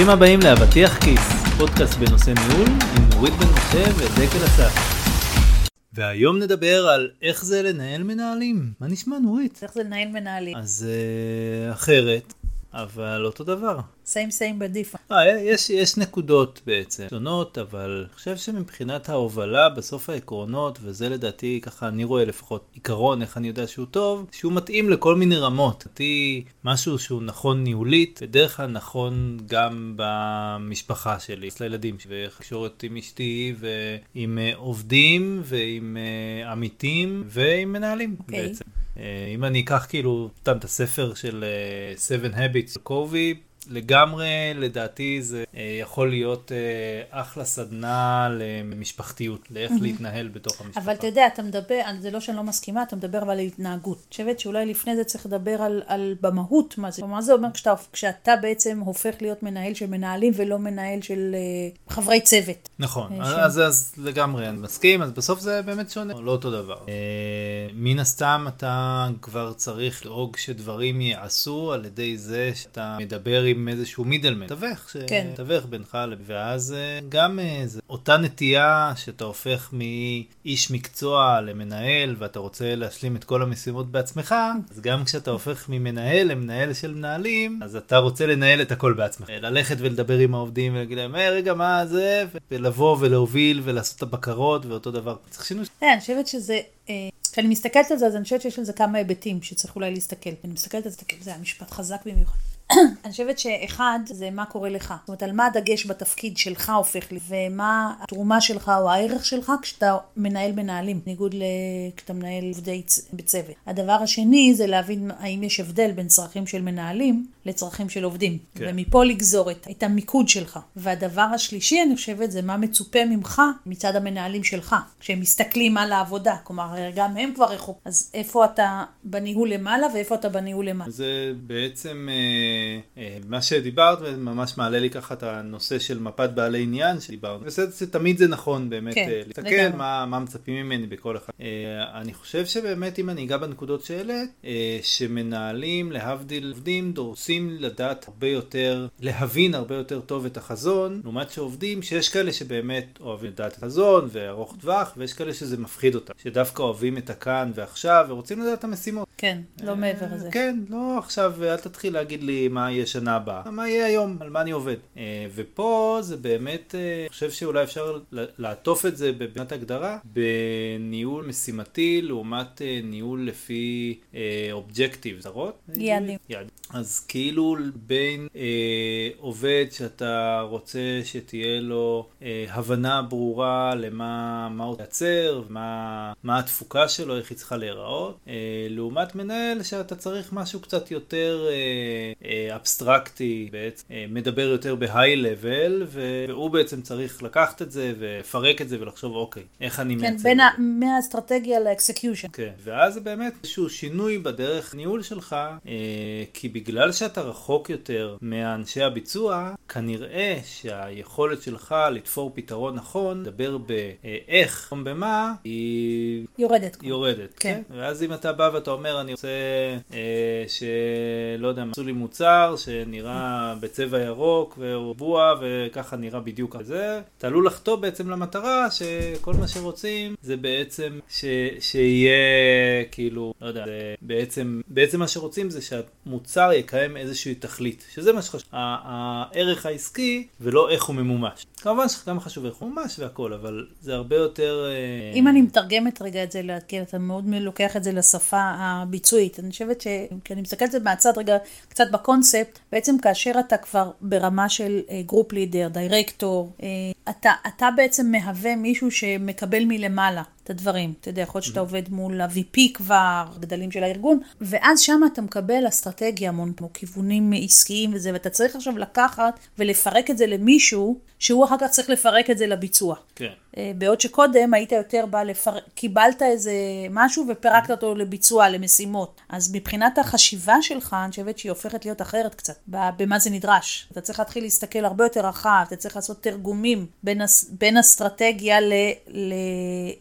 ברוכים הבאים לאבטיח כיס, פודקאסט בנושא ניהול עם נורית בן משה ודקל אסף. והיום נדבר על איך זה לנהל מנהלים. מה נשמע נורית? איך זה לנהל מנהלים. אז uh, אחרת, אבל אותו דבר. סיים סיים בדיפה. אה, יש, יש נקודות בעצם שונות, אבל אני חושב שמבחינת ההובלה, בסוף העקרונות, וזה לדעתי ככה אני רואה לפחות עיקרון, איך אני יודע שהוא טוב, שהוא מתאים לכל מיני רמות. לדעתי משהו שהוא נכון ניהולית, בדרך כלל נכון גם במשפחה שלי, אצל הילדים ותקשורת עם אשתי, ועם uh, עובדים, ועם uh, עמיתים, ועם מנהלים okay. אוקיי. בעצם. אה, אם אני אקח כאילו את הספר של 7 Habits of קובי, לגמרי, לדעתי זה אה, יכול להיות אה, אחלה סדנה למשפחתיות, לאיך. להתנהל בתוך המשפחה. אבל אתה יודע, אתה מדבר, זה לא שאני לא מסכימה, אתה מדבר אבל על התנהגות. אני חושבת שאולי לפני זה צריך לדבר על, על במהות מה זה. מה זה אומר כשאתה, כשאתה בעצם הופך להיות מנהל של מנהלים ולא מנהל של uh, חברי צוות. נכון, אז, אז, אז לגמרי אני מסכים, אז בסוף זה באמת שונה, לא אותו דבר. מן הסתם אתה כבר צריך לדאוג שדברים ייעשו על ידי זה שאתה מדבר עם איזשהו מידלמן, תווך, שתווך כן. בינך לבין, ואז אה, גם אה, זה, אותה נטייה שאתה הופך מאיש מקצוע למנהל ואתה רוצה להשלים את כל המשימות בעצמך, אז גם כשאתה הופך ממנהל למנהל של מנהלים, אז אתה רוצה לנהל את הכל בעצמך. ללכת ולדבר עם העובדים ולהגיד להם, היי רגע מה זה, ולבוא ולהוביל ולעשות את הבקרות ואותו דבר. צריך שינוי. כן, אני חושבת שזה... אה, כשאני מסתכלת על זה, אז אני חושבת שיש לזה כמה היבטים שצריך אולי להסתכל. אני מסתכלת על זה, זה היה משפט חזק במיוחד. אני חושבת שאחד זה מה קורה לך. זאת אומרת, על מה הדגש בתפקיד שלך הופך לי, ומה התרומה שלך או הערך שלך כשאתה מנהל מנהלים, בניגוד כשאתה מנהל עובדי בצוות. הדבר השני זה להבין האם יש הבדל בין צרכים של מנהלים לצרכים של עובדים. כן. ומפה לגזור את, את המיקוד שלך. והדבר השלישי, אני חושבת, זה מה מצופה ממך מצד המנהלים שלך, כשהם מסתכלים על העבודה. כלומר, גם הם כבר רחוק. אז איפה אתה בניהול למעלה ואיפה אתה בניהול למעלה. זה בעצם... אה... אה, מה שדיברת ממש מעלה לי ככה את הנושא של מפת בעלי עניין שדיברנו. תמיד זה נכון באמת כן, אה, להסתכל מה, מה מצפים ממני בכל אחד. אה, אני חושב שבאמת אם אני אגע בנקודות שהעלית, שמנהלים להבדיל עובדים דורסים לדעת הרבה יותר, להבין הרבה יותר טוב את החזון, לעומת שעובדים שיש כאלה שבאמת אוהבים לדעת את החזון וארוך טווח, ויש כאלה שזה מפחיד אותם, שדווקא אוהבים את הכאן ועכשיו ורוצים לדעת את המשימות. כן, לא מעבר לזה. כן, לא עכשיו אל תתחיל להגיד לי מה יהיה שנה הבאה, מה יהיה היום, על מה אני עובד. אה, ופה זה באמת, אה, אני חושב שאולי אפשר לעטוף את זה בבנת הגדרה, בניהול משימתי לעומת אה, ניהול לפי אובג'קטיב, זרות? יעדים. יעדים. אז כאילו בין אה, עובד שאתה רוצה שתהיה לו אה, הבנה ברורה למה מה הוא ייצר, מה, מה התפוקה שלו, איך היא צריכה להיראות, אה, לעומת מנהל שאתה צריך משהו קצת יותר אה, אה, אבסטרקטי, בעצם אה, מדבר יותר בהיי לבל, והוא בעצם צריך לקחת את זה ולפרק את זה ולחשוב אוקיי, איך אני כן, מייצר בין את זה. מהאסטרטגיה לאקסקיושן. כן, ואז זה באמת איזשהו שינוי בדרך ניהול שלך, אה, כי בגלל שאתה רחוק יותר מאנשי הביצוע, כנראה שהיכולת שלך לתפור פתרון נכון, לדבר באיך, במה, היא יורדת. יורדת, כן. כן. ואז אם אתה בא ואתה אומר, אני רוצה אה, שלא יודע, עשו לי מוצר שנראה בצבע ירוק ורבוע וככה נראה בדיוק כזה, אתה עלול לחטוא בעצם למטרה שכל מה שרוצים זה בעצם ש, שיהיה כאילו, לא יודע, בעצם, בעצם מה שרוצים זה שהמוצר יקיים איזושהי תכלית, שזה מה שחשוב, הערך העסקי ולא איך הוא ממומש. כמובן שגם חשוב איך הוא ממומש והכל, אבל זה הרבה יותר... אה, אם אני מתרגמת רגע את זה, כי אתה מאוד לוקח את זה לשפה הביצועית, אני חושבת ש... כי אני מסתכלת על זה מהצד רגע, קצת בקונספט, בעצם כאשר אתה כבר ברמה של group leader, director, אתה, אתה בעצם מהווה מישהו שמקבל מלמעלה. את הדברים. אתה יודע, יכול להיות שאתה עובד מול ה-VP כבר, גדלים של הארגון, ואז שם אתה מקבל אסטרטגיה המון, כמו כיוונים עסקיים וזה, ואתה צריך עכשיו לקחת ולפרק את זה למישהו, שהוא אחר כך צריך לפרק את זה לביצוע. כן. אה, בעוד שקודם היית יותר בא לפרק, קיבלת איזה משהו ופרקת אותו לביצוע, למשימות. אז מבחינת החשיבה שלך, אני חושבת שהיא הופכת להיות אחרת קצת, במה זה נדרש. אתה צריך להתחיל להסתכל הרבה יותר רחב, אתה צריך לעשות תרגומים בין, בין אסטרטגיה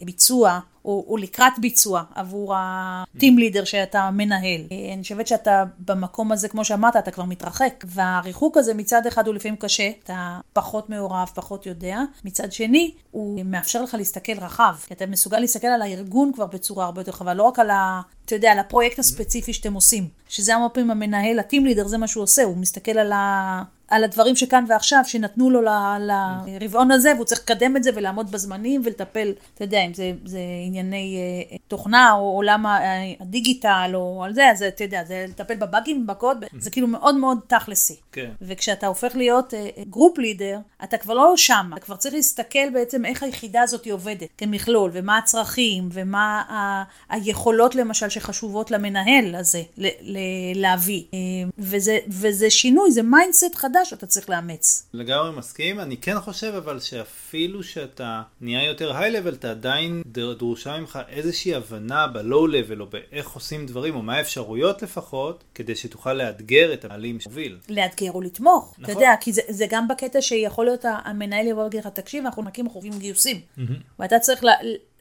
לביצוע. או, או לקראת ביצוע עבור הטים לידר שאתה מנהל. אה, אני חושבת שאתה במקום הזה, כמו שאמרת, אתה כבר מתרחק, והריחוק הזה מצד אחד הוא לפעמים קשה, אתה פחות מעורב, פחות יודע, מצד שני, הוא מאפשר לך להסתכל רחב, כי אתה מסוגל להסתכל על הארגון כבר בצורה הרבה יותר רחבה, לא רק על ה... אתה יודע, על הפרויקט הספציפי שאתם עושים, שזה הרבה פעמים המנהל, הטים לידר, זה מה שהוא עושה, הוא מסתכל על ה... על הדברים שכאן ועכשיו, שנתנו לו לרבעון הזה, והוא צריך לקדם את זה ולעמוד בזמנים ולטפל, אתה יודע, אם זה, זה ענייני אה, תוכנה או עולם הדיגיטל או על זה, אז אתה יודע, זה לטפל בבאגים, בקוד, זה כאילו מאוד מאוד תכלסי. כן. וכשאתה הופך להיות group uh, leader, אתה כבר לא שם, אתה כבר צריך להסתכל בעצם איך היחידה הזאת עובדת כמכלול, ומה הצרכים, ומה ה- היכולות למשל שחשובות למנהל הזה ל- ל- להביא. אה, וזה, וזה שינוי, זה mindset חדש שאתה צריך לאמץ. לגמרי מסכים, אני כן חושב אבל שאפילו שאתה נהיה יותר high-level, אתה עדיין דרושה ממך איזושהי הבנה ב-low-level או באיך עושים דברים, או מה האפשרויות לפחות, כדי שתוכל לאתגר את המנהלים שמוביל. לאתגר או לתמוך, נכון. אתה יודע, כי זה, זה גם בקטע שיכול להיות המנהל יבוא ויגיד לך, תקשיב, אנחנו נקים חוקים גיוסים. ואתה צריך ל-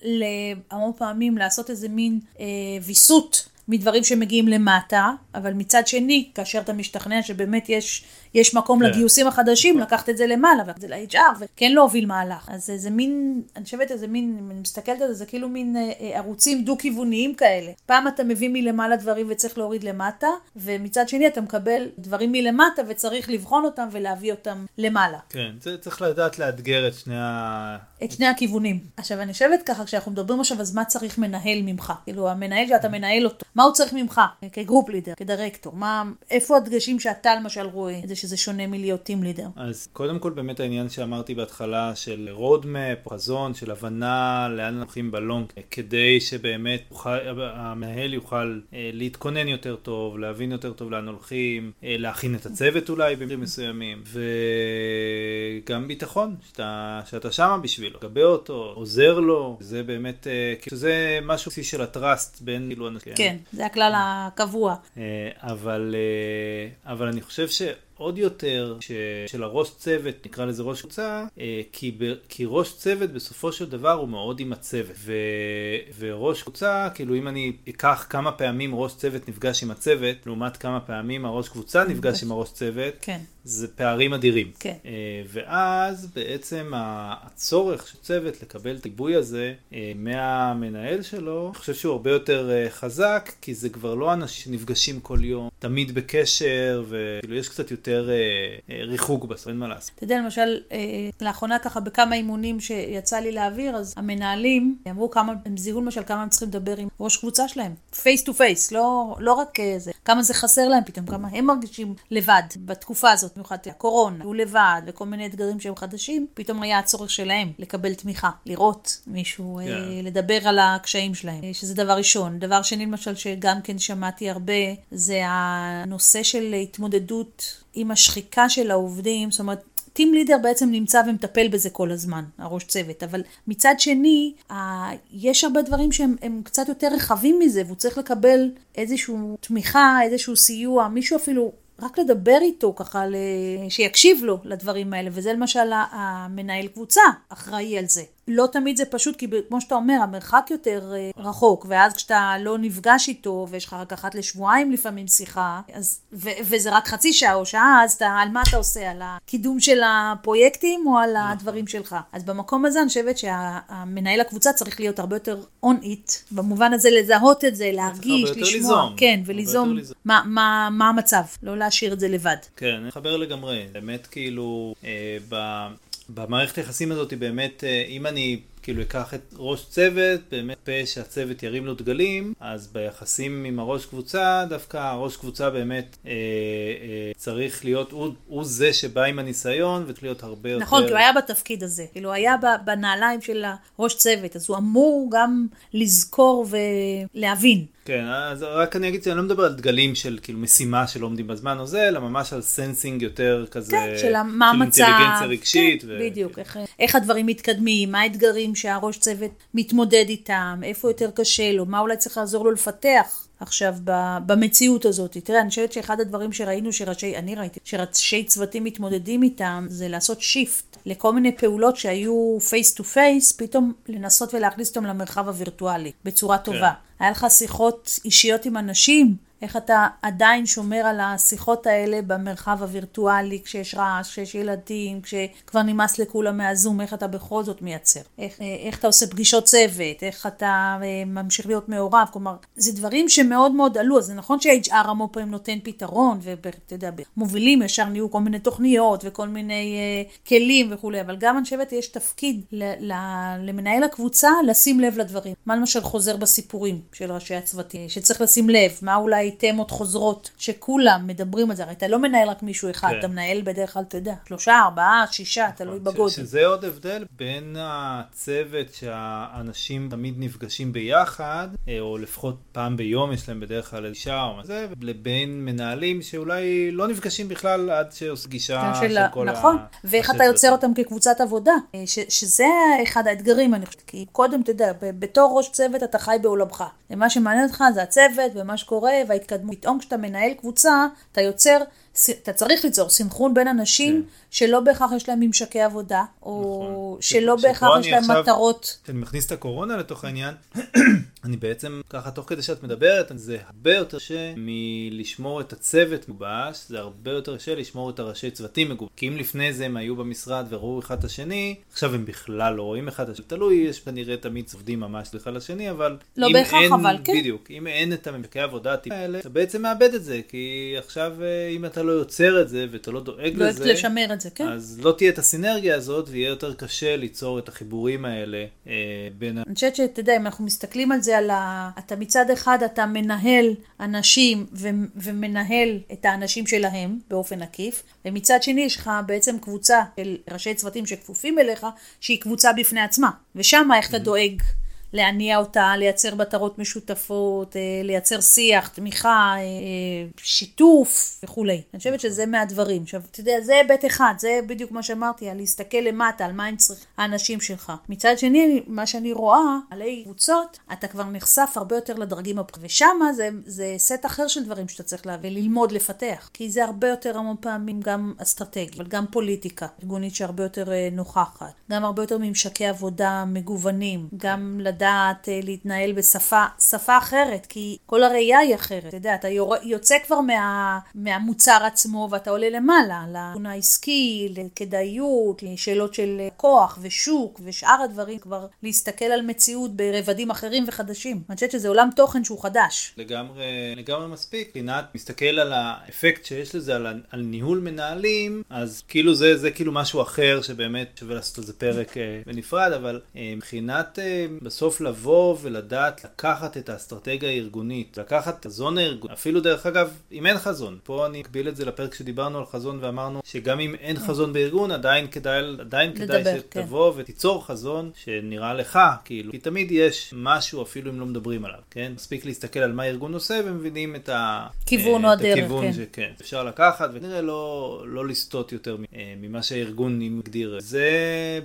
ל- המון פעמים לעשות איזה מין אה, ויסות. מדברים שמגיעים למטה, אבל מצד שני, כאשר אתה משתכנע שבאמת יש, יש מקום כן. לגיוסים החדשים, לקחת את זה למעלה, ולקחת את זה ל-HR, וכן להוביל מהלך. אז זה, זה מין, אני חושבת, איזה מין, אם אני מסתכלת על זה, זה כאילו מין אה, אה, ערוצים דו-כיווניים כאלה. פעם אתה מביא מלמעלה דברים וצריך להוריד למטה, ומצד שני אתה מקבל דברים מלמטה וצריך לבחון אותם ולהביא אותם למעלה. כן, זה צריך לדעת לאתגר את שני ה... את שני הכיוונים. עכשיו, אני חושבת ככה, כשאנחנו מדברים עכשיו, אז מה צריך מנהל ממך? כאילו, המנהל שאתה מנהל אותו, מה הוא צריך ממך? כ group leader, כ director? מה, איפה הדגשים שאתה למשל רואה את זה שזה שונה מלהיות team leader? אז קודם כל באמת העניין שאמרתי בהתחלה של roadmap, חזון, של הבנה לאן אנחנו הולכים ב long, כדי שבאמת יוכל, המנהל יוכל אה, להתכונן יותר טוב, להבין יותר טוב לאן הולכים, אה, להכין את הצוות אולי במקרים מסוימים, וגם ביטחון, שאתה, שאתה שמה בשבילו, לגבה אותו, עוזר לו, זה באמת, אה, כאילו זה משהו בסיסי של הטראסט בין כאילו אנשים. כן, זה הכלל הקבוע. אה, אבל, אה, אבל אני חושב ש... עוד יותר ש... של הראש צוות, נקרא לזה ראש קבוצה, אה, כי, ב... כי ראש צוות בסופו של דבר הוא מאוד עם הצוות. ו... וראש קבוצה, כאילו אם אני אקח כמה פעמים ראש צוות נפגש עם הצוות, לעומת כמה פעמים הראש קבוצה נפגש עם הראש צוות, כן. זה פערים אדירים. כן. אה, ואז בעצם הצורך של צוות לקבל את הגיבוי הזה אה, מהמנהל שלו, אני חושב שהוא הרבה יותר חזק, כי זה כבר לא אנשים שנפגשים כל יום, תמיד בקשר, וכאילו יש קצת יותר ריחוק בסוף, אין מה לעשות. אתה יודע, למשל, לאחרונה ככה בכמה אימונים שיצא לי להעביר, אז המנהלים אמרו כמה, הם זיהו למשל כמה הם צריכים לדבר עם ראש קבוצה שלהם, face to face, לא, רק זה, כמה זה חסר להם פתאום, כמה הם מרגישים לבד בתקופה הזאת. במיוחד הקורונה, הוא לבד וכל מיני אתגרים שהם חדשים, פתאום היה הצורך שלהם לקבל תמיכה, לראות מישהו, yeah. אה, כן. לדבר על הקשיים שלהם, אה, שזה דבר ראשון. דבר שני, למשל, שגם כן שמעתי הרבה, זה הנושא של התמודדות עם השחיקה של העובדים, זאת אומרת, טים לידר בעצם נמצא ומטפל בזה כל הזמן, הראש צוות, אבל מצד שני, ה... יש הרבה דברים שהם קצת יותר רחבים מזה, והוא צריך לקבל איזושהי תמיכה, איזשהו סיוע, מישהו אפילו רק לדבר איתו ככה, שיקשיב לו לדברים האלה, וזה למשל המנהל קבוצה אחראי על זה. לא תמיד זה פשוט, כי כמו שאתה אומר, המרחק יותר אה, רחוק, ואז כשאתה לא נפגש איתו, ויש לך רק אחת לשבועיים לפעמים שיחה, אז, ו- וזה רק חצי שעה או שעה, אז אתה, על מה אתה עושה? על הקידום של הפרויקטים או על הדברים שלך? אז במקום הזה אני חושבת שהמנהל הקבוצה צריך להיות הרבה יותר on it, במובן הזה לזהות את זה, להרגיש, לשמוע. ליזום. כן, וליזום מה, מה, מה המצב, לא להשאיר את זה לבד. כן, אני מחבר לגמרי. באמת כאילו, אה, ב... במערכת היחסים הזאת באמת, אה, אם אני כאילו אקח את ראש צוות, באמת פה שהצוות ירים לו דגלים, אז ביחסים עם הראש קבוצה, דווקא הראש קבוצה באמת אה, אה, צריך להיות, הוא, הוא זה שבא עם הניסיון, וצריך להיות הרבה יותר... נכון, כי הוא היה בתפקיד הזה, כאילו היה בנעליים של הראש צוות, אז הוא אמור גם לזכור ולהבין. כן, אז רק אני אגיד שאני לא מדבר על דגלים של כאילו משימה שלא עומדים בזמן או זה, אלא ממש על sensing יותר כזה, כן, של המצב, של אינטליגנציה רגשית. כן, ו... בדיוק, איך, איך הדברים מתקדמים, מה האתגרים שהראש צוות מתמודד איתם, איפה יותר קשה לו, מה אולי צריך לעזור לו לפתח עכשיו במציאות הזאת. תראה, אני חושבת שאחד הדברים שראינו שראשי, אני ראיתי, שראשי צוותים מתמודדים איתם, זה לעשות shift לכל מיני פעולות שהיו face to face, פתאום לנסות ולהכניס אותם למרחב הווירטואלי בצורה טובה. כן. היה לך שיחות אישיות עם אנשים, איך אתה עדיין שומר על השיחות האלה במרחב הווירטואלי, כשיש רעש, כשיש ילדים, כשכבר נמאס לכולם מהזום, איך אתה בכל זאת מייצר. איך, איך אתה עושה פגישות צוות, איך אתה אה, ממשיך להיות מעורב, כלומר, זה דברים שמאוד מאוד עלו, אז זה נכון שה-HR המון פעמים נותן פתרון, ואתה יודע, מובילים ישר נהיו כל מיני תוכניות וכל מיני uh, כלים וכולי, אבל גם אני חושבת יש תפקיד ל- ל- למנהל הקבוצה לשים לב לדברים. מה למשל חוזר בסיפורים של ראשי הצוותים, שצריך לשים לב, מה אולי תמות חוזרות, שכולם מדברים על זה, הרי אתה לא מנהל רק מישהו אחד, כן. אתה מנהל בדרך כלל, אתה יודע, שלושה, ארבעה, שישה, נכון, תלוי בגודל. שזה עוד הבדל בין הצוות שהאנשים תמיד נפגשים ביחד, אה, או לפחות פעם ביום יש להם בדרך כלל אישה או מה זה, לבין מנהלים שאולי לא נפגשים בכלל עד שעושה גישה של, של כל נכון, ה... ואיך אתה יוצר אותם כקבוצת עבודה, אה, ש, שזה אחד האתגרים, אני חושבת, כי קודם, אתה יודע, בתור ראש צוות אתה חי בעולמך, ומה שמעניין אותך זה הצוות ומה שקורה, וההתקדמות. פתאום כשאתה מנהל קבוצה, אתה יוצר אתה צריך ליצור סנכרון בין אנשים כן. שלא בהכרח יש להם ממשקי עבודה, או נכון. שלא ש... בהכרח יש להם עכשיו, מטרות. כשאני מכניס את הקורונה לתוך העניין, אני בעצם, ככה תוך כדי שאת מדברת, זה הרבה יותר קשה מלשמור את הצוות מגובש, זה הרבה יותר קשה לשמור את הראשי צוותים מגובש. כי אם לפני זה הם היו במשרד וראו אחד את השני, עכשיו הם בכלל לא רואים אחד את השני. תלוי, יש כנראה תמיד צוותים ממש אחד לשני, אבל... לא בהכרח, אבל כן. בדיוק, אם אין את הממשקי העבודה האלה, אתה בעצם מאבד את זה, כי עכשיו אה, אם אתה לא יוצר את זה ואתה לא דואג לא לזה, לשמר את זה, כן. אז לא תהיה את הסינרגיה הזאת ויהיה יותר קשה ליצור את החיבורים האלה אה, בין. אני חושבת שאתה יודע, אם אנחנו מסתכלים על זה, על ה... אתה מצד אחד אתה מנהל אנשים ו... ומנהל את האנשים שלהם באופן עקיף, ומצד שני יש לך בעצם קבוצה של ראשי צוותים שכפופים אליך, שהיא קבוצה בפני עצמה, ושם איך אתה דואג. להניע אותה, לייצר מטרות משותפות, אה, לייצר שיח, תמיכה, אה, שיתוף וכולי. אני חושבת שזה מהדברים. עכשיו, אתה יודע, זה היבט אחד, זה בדיוק מה שאמרתי, על להסתכל למטה, על מה הם צריכים, האנשים שלך. מצד שני, מה שאני רואה, עלי קבוצות, אתה כבר נחשף הרבה יותר לדרגים הבכירים. ושם זה, זה סט אחר של דברים שאתה צריך להביא, ללמוד לפתח. כי זה הרבה יותר המון פעמים גם אסטרטגי, אבל גם פוליטיקה ארגונית שהרבה יותר אה, נוכחת. גם הרבה יותר ממשקי עבודה מגוונים. גם לדעת אה, להתנהל בשפה שפה אחרת, כי כל הראייה היא אחרת. אתה יודע, אתה יוצא כבר מה, מהמוצר עצמו ואתה עולה למעלה, לתכון העסקי, לכדאיות, לשאלות של כוח ושוק ושאר הדברים, כבר להסתכל על מציאות ברבדים אחרים וחדשים. אני חושבת שזה עולם תוכן שהוא חדש. לגמרי, לגמרי מספיק. רינת מסתכל על האפקט שיש לזה על, על ניהול מנהלים, אז כאילו זה, זה כאילו משהו אחר שבאמת שווה לעשות על זה פרק אה, בנפרד, אבל אה, מבחינת בסוף בסוף לבוא ולדעת לקחת את האסטרטגיה הארגונית, לקחת את החזון הארגוני, אפילו דרך אגב, אם אין חזון, פה אני אקביל את זה לפרק שדיברנו על חזון ואמרנו שגם אם אין חזון בארגון, עדיין כדאי, עדיין כדאי לדבר, שתבוא כן. ותיצור חזון שנראה לך, כאילו, כי תמיד יש משהו אפילו אם לא מדברים עליו, כן? מספיק להסתכל על מה הארגון עושה ומבינים את הכיוון או הדרך, כן. שכן, אפשר לקחת ונראה לא, לא לסטות יותר אה, ממה שהארגון מגדיר. זה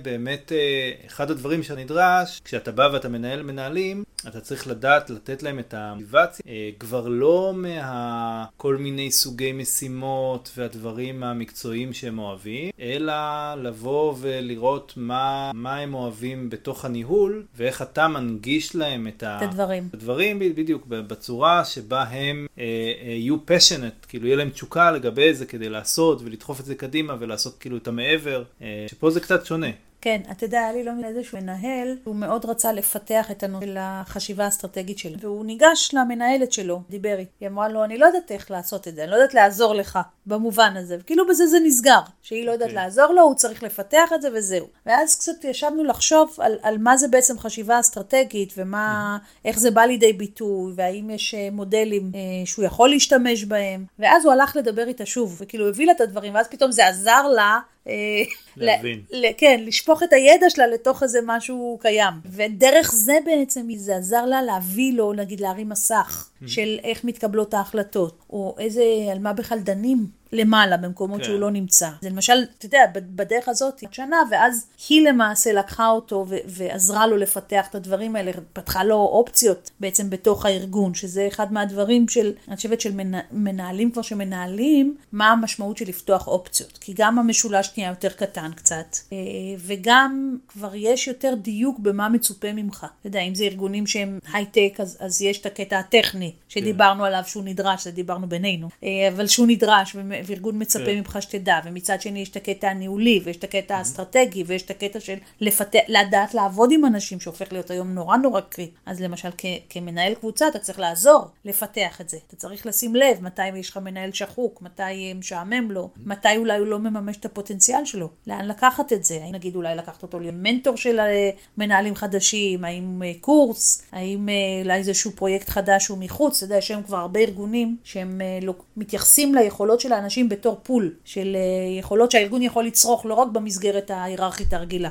באמת אה, אחד הדברים שנדרש כשאתה בא ואתה מנהל מנהלים, אתה צריך לדעת לתת להם את המוטיבציה, אה, כבר לא מהכל מיני סוגי משימות והדברים המקצועיים שהם אוהבים, אלא לבוא ולראות מה, מה הם אוהבים בתוך הניהול, ואיך אתה מנגיש להם את, את הדברים. הדברים בדיוק, בצורה שבה הם אה, אה, יהיו פשנט, כאילו יהיה להם תשוקה לגבי זה כדי לעשות ולדחוף את זה קדימה ולעשות כאילו את המעבר, אה, שפה זה קצת שונה. כן, אתה יודע, היה לי לא מבין איזשהו מנהל, הוא מאוד רצה לפתח את הנושא של החשיבה האסטרטגית שלו. והוא ניגש למנהלת שלו, דיבר איתי. היא אמרה לו, אני לא יודעת איך לעשות את זה, אני לא יודעת לעזור לך במובן הזה. וכאילו בזה זה נסגר, שהיא לא יודעת okay. אוקיי. לעזור לו, הוא צריך לפתח את זה וזהו. ואז קצת ישבנו לחשוב על, על מה זה בעצם חשיבה אסטרטגית, ומה, איך זה בא לידי ביטוי, והאם יש אה, מודלים אה, שהוא יכול להשתמש בהם. ואז הוא הלך לדבר איתה שוב, וכאילו הביא לה את הדברים, ואז פתאום זה עזר לה. אה, להבין. ל, כן, לשפוך את הידע שלה לתוך איזה משהו קיים. ודרך זה בעצם, זה עזר לה להביא לו, נגיד, להרים מסך, mm-hmm. של איך מתקבלות ההחלטות, או איזה, על מה בכלל דנים למעלה, במקומות כן. שהוא לא נמצא. זה למשל, אתה יודע, בדרך הזאת, שנה, ואז היא למעשה לקחה אותו ו- ועזרה לו לפתח את הדברים האלה, פתחה לו אופציות בעצם בתוך הארגון, שזה אחד מהדברים של, אני חושבת של מנ- מנהלים כבר שמנהלים, מה המשמעות של לפתוח אופציות. כי גם המשולש נהיה יותר קטן קצת, אה, וגם כבר יש יותר דיוק במה מצופה ממך. אתה יודע, אם זה ארגונים שהם הייטק, אז, אז יש את הקטע הטכני, שדיברנו עליו שהוא נדרש, זה דיברנו בינינו, אה, אבל שהוא נדרש, וארגון מצפה כן. ממך שתדע, ומצד שני יש את הקטע הניהולי, ויש את הקטע האסטרטגי, ויש את הקטע של לפתח, לדעת לעבוד עם אנשים, שהופך להיות היום נורא נורא קריט. אז למשל, כ- כמנהל קבוצה, אתה צריך לעזור לפתח את זה. אתה צריך לשים לב מתי יש לך מנהל שחוק, מתי משעמם לו, מתי אולי הוא לא מממש את הפוטנציאל שלו, לאן לקחת את זה, האם נגיד אולי לקחת אותו למנטור של אה, מנהלים חדשים, האם אה, קורס, האם אה, אולי איזשהו פרויקט חדש שהוא מחוץ, אתה יודע, יש היום כבר הרבה ארגונים שהם לא, מתייחסים ליכולות של האנשים בתור pool, של אה, יכולות שהארגון יכול לצרוך לא רק במסגרת ההיררכית הרגילה.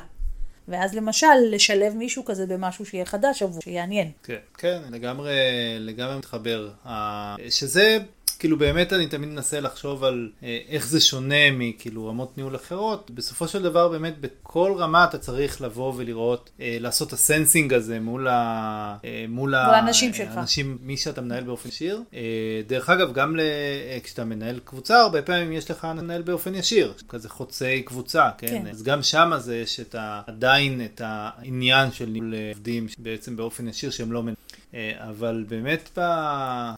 ואז למשל, לשלב מישהו כזה במשהו שיהיה חדש עבור, שיעניין. כן, כן, לגמרי, לגמרי מתחבר. שזה, כאילו באמת אני תמיד מנסה לחשוב על אה, איך זה שונה מכאילו רמות ניהול אחרות. בסופו של דבר באמת בכל רמה אתה צריך לבוא ולראות, אה, לעשות את ה sensing הזה מול, ה, אה, מול, ה- האנשים שלך. האנשים, מי שאתה מנהל באופן ישיר. אה, דרך אגב, גם ל, אה, כשאתה מנהל קבוצה, הרבה פעמים יש לך מנהל באופן ישיר, כזה חוצי קבוצה, כן? כן. אז גם שם זה יש את ה, עדיין את העניין של ניהול אה, עובדים בעצם באופן ישיר שהם לא מנהלים. אה, אבל באמת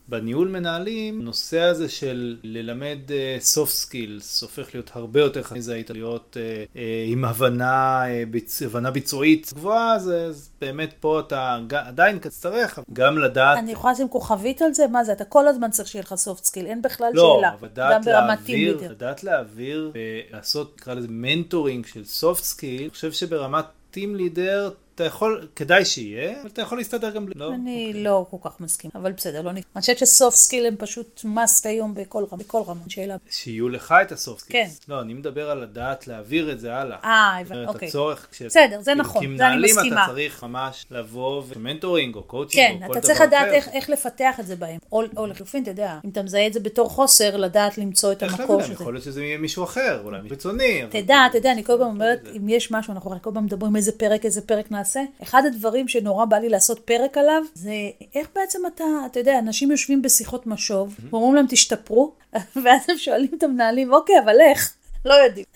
בניהול מנהלים, הנושא הזה של ללמד אה, soft skills הופך להיות הרבה יותר חשוב. זה היית להיות אה, עם הבנה, ביצ... הבנה ביצועית גבוהה, זה אז באמת פה אתה עדיין תצטרך גם לדעת, אני יכולה לשים כוכבית על זה? מה זה? אתה כל הזמן צריך שיהיה לך soft skill, אין בכלל לא, שאלה. אבל גם ברמת להעביר. לדעת להעביר ולעשות, נקרא לזה mentoring של soft skill, אני חושב שברמת team leader אתה יכול, כדאי שיהיה, אבל אתה יכול להסתדר גם בלי. לא? אני לא כל כך מסכים, אבל בסדר, לא נקרא. אני חושבת ש soft skill הם פשוט must היום בכל רמה, בכל רמה, שאלה. שיהיו לך את ה soft כן. לא, אני מדבר על לדעת להעביר את זה הלאה. אה, הבנתי, אוקיי. הצורך, כש... בסדר, זה נכון, כי זה אני מנהלים מסכימה. אתה צריך ממש לבוא ו mentoring או קואוצ'ינג כן, או כל אתה דבר צריך לדעת אחר. איך, איך לפתח את זה בהם. או, או לחלופין, אתה יודע, אם אתה מזהה את זה בתור חוסר, לדעת למצוא את המקור של זה. יכול להיות שזה יהיה מישהו אחר, אולי מישהו חיצוני. אבל- תדע, אתה יודע, אני כל פעם אומרת, אם יש משהו, אנחנו הרי כל פעם מדברים איזה פרק, איזה פרק נעשה. אחד הדברים שנורא בא לי לעשות פרק עליו, זה איך בעצם אתה, אתה יודע, אנשים יושבים בשיחות משוב, ואומרים להם תשתפרו, ואז הם שואלים את המנהלים, אוקיי, אבל איך? לא יודעים.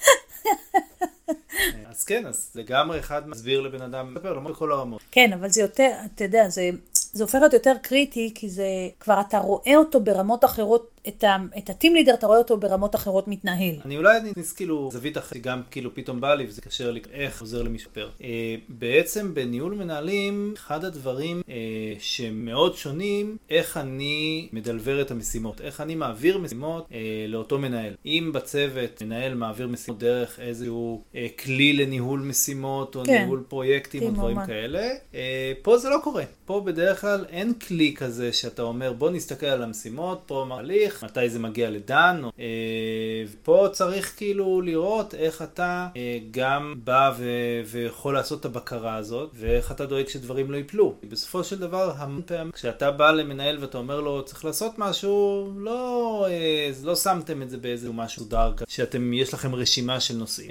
אז כן, אז לגמרי אחד מסביר לבן אדם, מספר לו בכל הרמות. כן, אבל זה יותר, אתה יודע, זה, זה הופך להיות יותר קריטי, כי זה, כבר אתה רואה אותו ברמות אחרות, את, ה, את הטים לידר, אתה רואה אותו ברמות אחרות מתנהל. אני אולי אכניס כאילו זווית אחרת, גם כאילו פתאום בא לי וזה קשר לי איך עוזר למשפר. אה, בעצם בניהול מנהלים, אחד הדברים אה, שמאוד שונים, איך אני מדלבר את המשימות, איך אני מעביר משימות אה, לאותו מנהל. אם בצוות מנהל מעביר משימות דרך איזשהו אה, כלי לניהול משימות, או כן. ניהול פרויקטים או טים דברים. כאלה, אה, פה זה לא קורה. פה בדרך כלל אין כלי כזה שאתה אומר בוא נסתכל על המשימות, פה מה הליך, מתי זה מגיע לדן, או, אה, ופה צריך כאילו לראות איך אתה אה, גם בא ו- ויכול לעשות את הבקרה הזאת, ואיך אתה דואג שדברים לא ייפלו. בסופו של דבר, המון פעמים כשאתה בא למנהל ואתה אומר לו צריך לעשות משהו, לא, אה, לא שמתם את זה באיזה משהו דאר, שאתם, יש לכם רשימה של נושאים.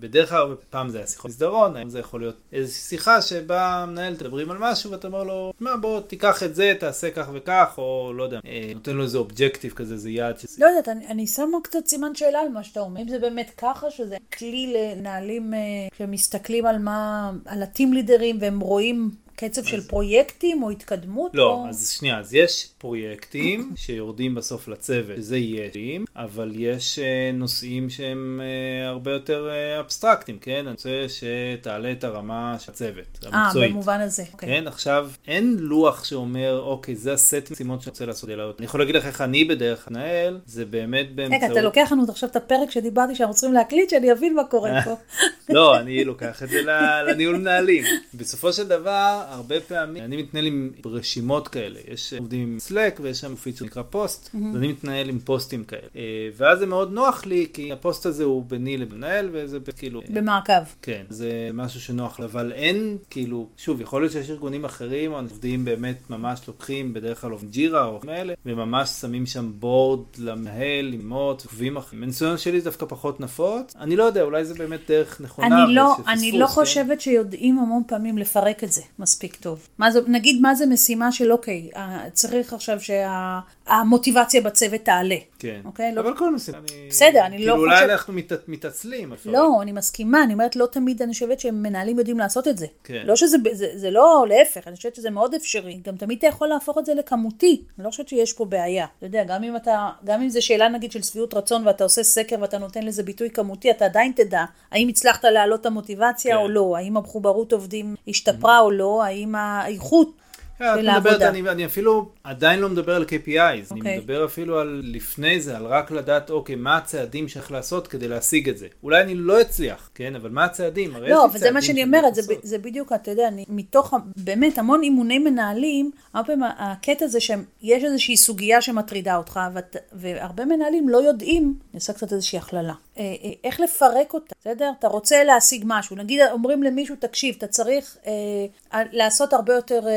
בדרך כלל, פעם זה היה שיחות מסדרון, היום זה יכול להיות איזושהי שיחה שבה המנהל תדברים על משהו ואתה אומר לו, מה בוא תיקח את זה, תעשה כך וכך, או לא יודע, נותן לו איזה אובג'קטיב כזה, איזה יעד. שזה... לא יודעת, אני, אני שמה קצת סימן שאלה על מה שאתה אומר. אם זה באמת ככה, שזה כלי למנהלים אה, שמסתכלים על מה, על הטים לידרים והם רואים קצב של פרויקטים או התקדמות? לא, או... אז שנייה, אז יש פרויקטים שיורדים בסוף לצוות, שזה יש, אבל יש אה, נושאים שהם אה, הרבה יותר אה, אבסטרקטיים, כן? אני רוצה שתעלה את הרמה של הצוות, אה, המקצועית. במובן הזה. אוקיי. כן, עכשיו, אין לוח שאומר, אוקיי, זה הסט משימות שאני רוצה לעשות. אני יכול להגיד לך איך אני בדרך כלל מנהל, זה באמת באמצעות... רגע, אתה לוקח לנו עכשיו את הפרק שדיברתי שאנחנו צריכים להקליט, שאני אבין מה קורה פה. לא, אני לוקח את זה לניהול מנהלים. בסופו של דבר, הרבה פעמים, אני מתנהל עם רשימות כאלה. יש עובדים עם Slack ויש שם feature שנקרא פוסט, אז אני מתנהל עם פוסטים כאלה. אה, ואז זה מאוד נוח לי, כי הפוסט הזה הוא ביני למנהל, וזה כאילו... במעקב. כן, זה משהו שנוח, אבל אין, כאילו, שוב, יכול להיות שיש ארגונים אחרים, או עובדים באמת ממש לוקחים, בדרך כלל עובדים ג'ירה או כאלה, וממש שמים שם בורד למנהל, עם מוט, עוקבים אחרים. מניסיון שלי זה דווקא פחות נפוץ. אני לא יודע, אולי זה באמת דרך נכונה. אני לא, אני לא כן? חושבת שיודעים המון פעמים לפרק את זה מספיק טוב. מה זה, נגיד מה זה משימה של אוקיי, צריך עכשיו שהמוטיבציה שה, בצוות תעלה. כן, אוקיי? אבל לא... כל משימה. בסדר, אני כאילו לא חושבת... חושבת... אולי אנחנו מת, מתעצלים. לא, אני מסכימה, אני אומרת לא תמיד אני חושבת שמנהלים יודעים לעשות את זה. כן. לא שזה, זה, זה לא להפך, אני חושבת שזה מאוד אפשרי. גם תמיד אתה יכול להפוך את זה לכמותי. אני לא חושבת שיש פה בעיה. אתה יודע, גם אם אתה, גם אם זה שאלה נגיד של שביעות רצון ואתה עושה סקר ואתה נותן לזה ביטוי כמותי, אתה עדיין תדע האם הצלחת להעלות את המוטיבציה כן. או לא, האם המחוברות עובדים השתפרה או לא, האם האיכות של מדברת, העבודה. אני, אני אפילו עדיין לא מדבר על KPIs, אני אוקיי. מדבר אפילו על לפני זה, על רק לדעת, אוקיי, מה הצעדים שצריך לעשות כדי להשיג את זה. אולי אני לא אצליח, כן, אבל מה הצעדים? הרי לא, אבל זה מה שאני אומרת, זה, זה בדיוק, אתה יודע, אני, מתוך באמת המון אימוני מנהלים, הרבה פעמים הקטע זה שיש איזושהי סוגיה שמטרידה אותך, ואת, והרבה מנהלים לא יודעים, אני עושה קצת איזושהי הכללה, אה, אה, איך לפרק אותה, בסדר? אתה רוצה להשיג משהו, נגיד אומרים למישהו, תקשיב, אתה צריך אה, לעשות הרבה יותר, אה,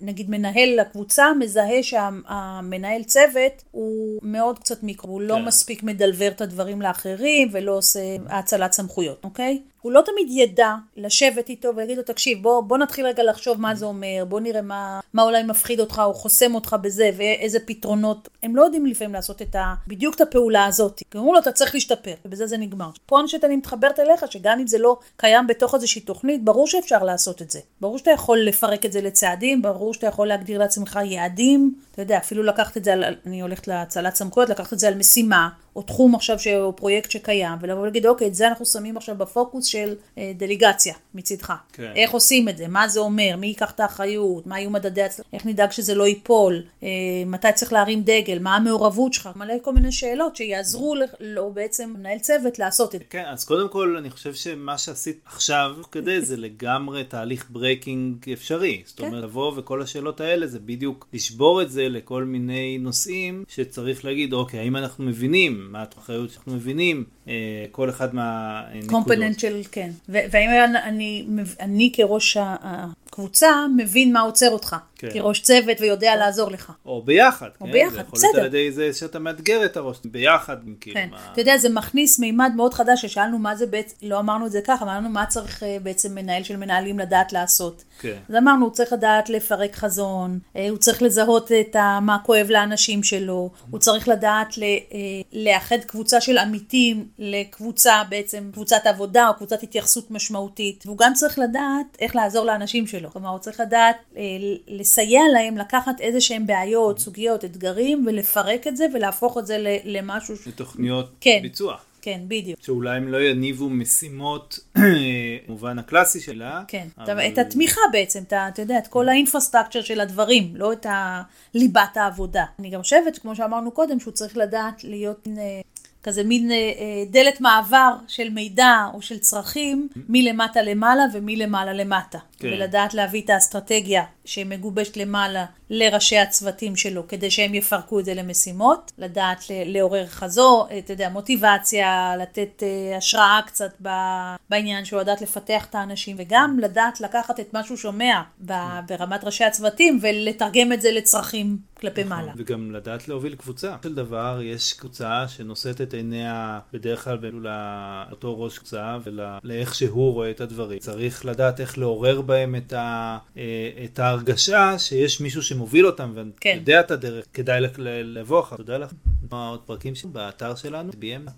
נגיד מנהל לקבוצה, מזהה שהמנהל צוות הוא מאוד קצת מיקרו, הוא לא כן. מספיק מדלבר את הדברים לאחרים ולא עושה האצלת סמכויות, אוקיי? הוא לא תמיד ידע לשבת איתו ולהגיד לו, תקשיב, בוא, בוא נתחיל רגע לחשוב מה זה אומר, בוא נראה מה, מה אולי מפחיד אותך או חוסם אותך בזה, ואיזה פתרונות. הם לא יודעים לפעמים לעשות את ה, בדיוק את הפעולה הזאת. כי אמרו לו, אתה צריך להשתפר, ובזה זה נגמר. פה אני חושבת אני מתחברת אליך, שגם אם זה לא קיים בתוך איזושהי תוכנית, ברור שאפשר לעשות את זה. ברור שאתה יכול לפרק את זה לצעדים, ברור שאתה יכול להגדיר לעצמך יעדים. אתה יודע, אפילו לקחת את זה, על, אני הולכת להצלת סמכויות, לקחת את זה על משימה, או תחום עכשיו, ש- או פרויקט שקיים, ולבוא ולהגיד, אוקיי, את זה אנחנו שמים עכשיו בפוקוס של אה, דלגציה מצידך. כן. איך עושים את זה, מה זה אומר, מי ייקח את האחריות, מה יהיו מדדי הצלחה, איך נדאג שזה לא ייפול, אה, מתי צריך להרים דגל, מה המעורבות שלך, מלא כל מיני שאלות שיעזרו לו, לו בעצם, מנהל צוות, לעשות את זה. כן, אז קודם כל אני חושב שמה שעשית עכשיו כדי זה לגמרי תהליך breaking אפשרי. זאת כן. אומרת, לבוא וכל השאלות האלה זה בדיוק לשבור את זה לכל מיני נושאים שצריך להגיד, אוקיי, האם אנחנו מבינים מה האחריות שאנחנו מבינים, אה, כל אחד מהנקודות. קומפוננט של, כן. והאם אני, אני כראש ה- הקבוצה מבין מה עוצר אותך. כן. כראש צוות ויודע לעזור לך. או ביחד, או כן? ביחד, זה יכול להיות בסדר. על ידי זה שאתה מאתגר את הראש, ביחד, כאילו, כן. מה... אתה יודע, זה מכניס מימד מאוד חדש, ששאלנו מה זה בעצם, לא אמרנו את זה ככה, אמרנו מה צריך אה, בעצם מנהל של מנהלים לדעת לעשות. כן. אז אמרנו, הוא צריך לדעת לפרק חזון, אה, הוא צריך לזהות את ה, מה כואב לאנשים שלו, הוא צריך לדעת ל, אה, לאחד קבוצה של עמיתים לקבוצה בעצם, קבוצת עבודה או קבוצת התייחסות משמעותית, והוא גם צריך לדעת איך לעזור לאנשים שלו. כלומר, הוא צריך לדעת אה, לסייע להם לקחת איזה שהם בעיות, סוגיות, אתגרים, ולפרק את זה ולהפוך את זה למשהו. לתוכניות כן. ביצוע. כן, בדיוק. שאולי הם לא יניבו משימות, במובן הקלאסי שלה. כן, אבל... את התמיכה בעצם, את ה- אתה יודע, את כל האינפרסטרקצ'ר של הדברים, לא את ה- ליבת העבודה. אני גם חושבת, כמו שאמרנו קודם, שהוא צריך לדעת להיות אה, כזה מין אה, אה, דלת מעבר של מידע או של צרכים מלמטה למעלה ומלמעלה למטה. כן. ולדעת להביא את האסטרטגיה שמגובשת למעלה לראשי הצוותים שלו, כדי שהם יפרקו את זה למשימות, לדעת לעורר חזור, אתה יודע, מוטיבציה, לתת אה, השראה קצת בעניין שלו, לדעת לפתח את האנשים, וגם לדעת לקחת את מה שהוא שומע ב- ברמת ראשי הצוותים ולתרגם את זה לצרכים כלפי מעלה. וגם לדעת להוביל קבוצה. של דבר יש קבוצה שנושאת את עיניה בדרך כלל כאילו לאותו ראש קבוצה ולאיך שהוא רואה את הדברים. צריך לדעת איך לעורר בהם את, ה, אה, את ההרגשה שיש מישהו שמוביל אותם ואתה כן. יודע את הדרך, כדאי לבוא אחר. תודה לך. עוד פרקים באתר שלנו, BM.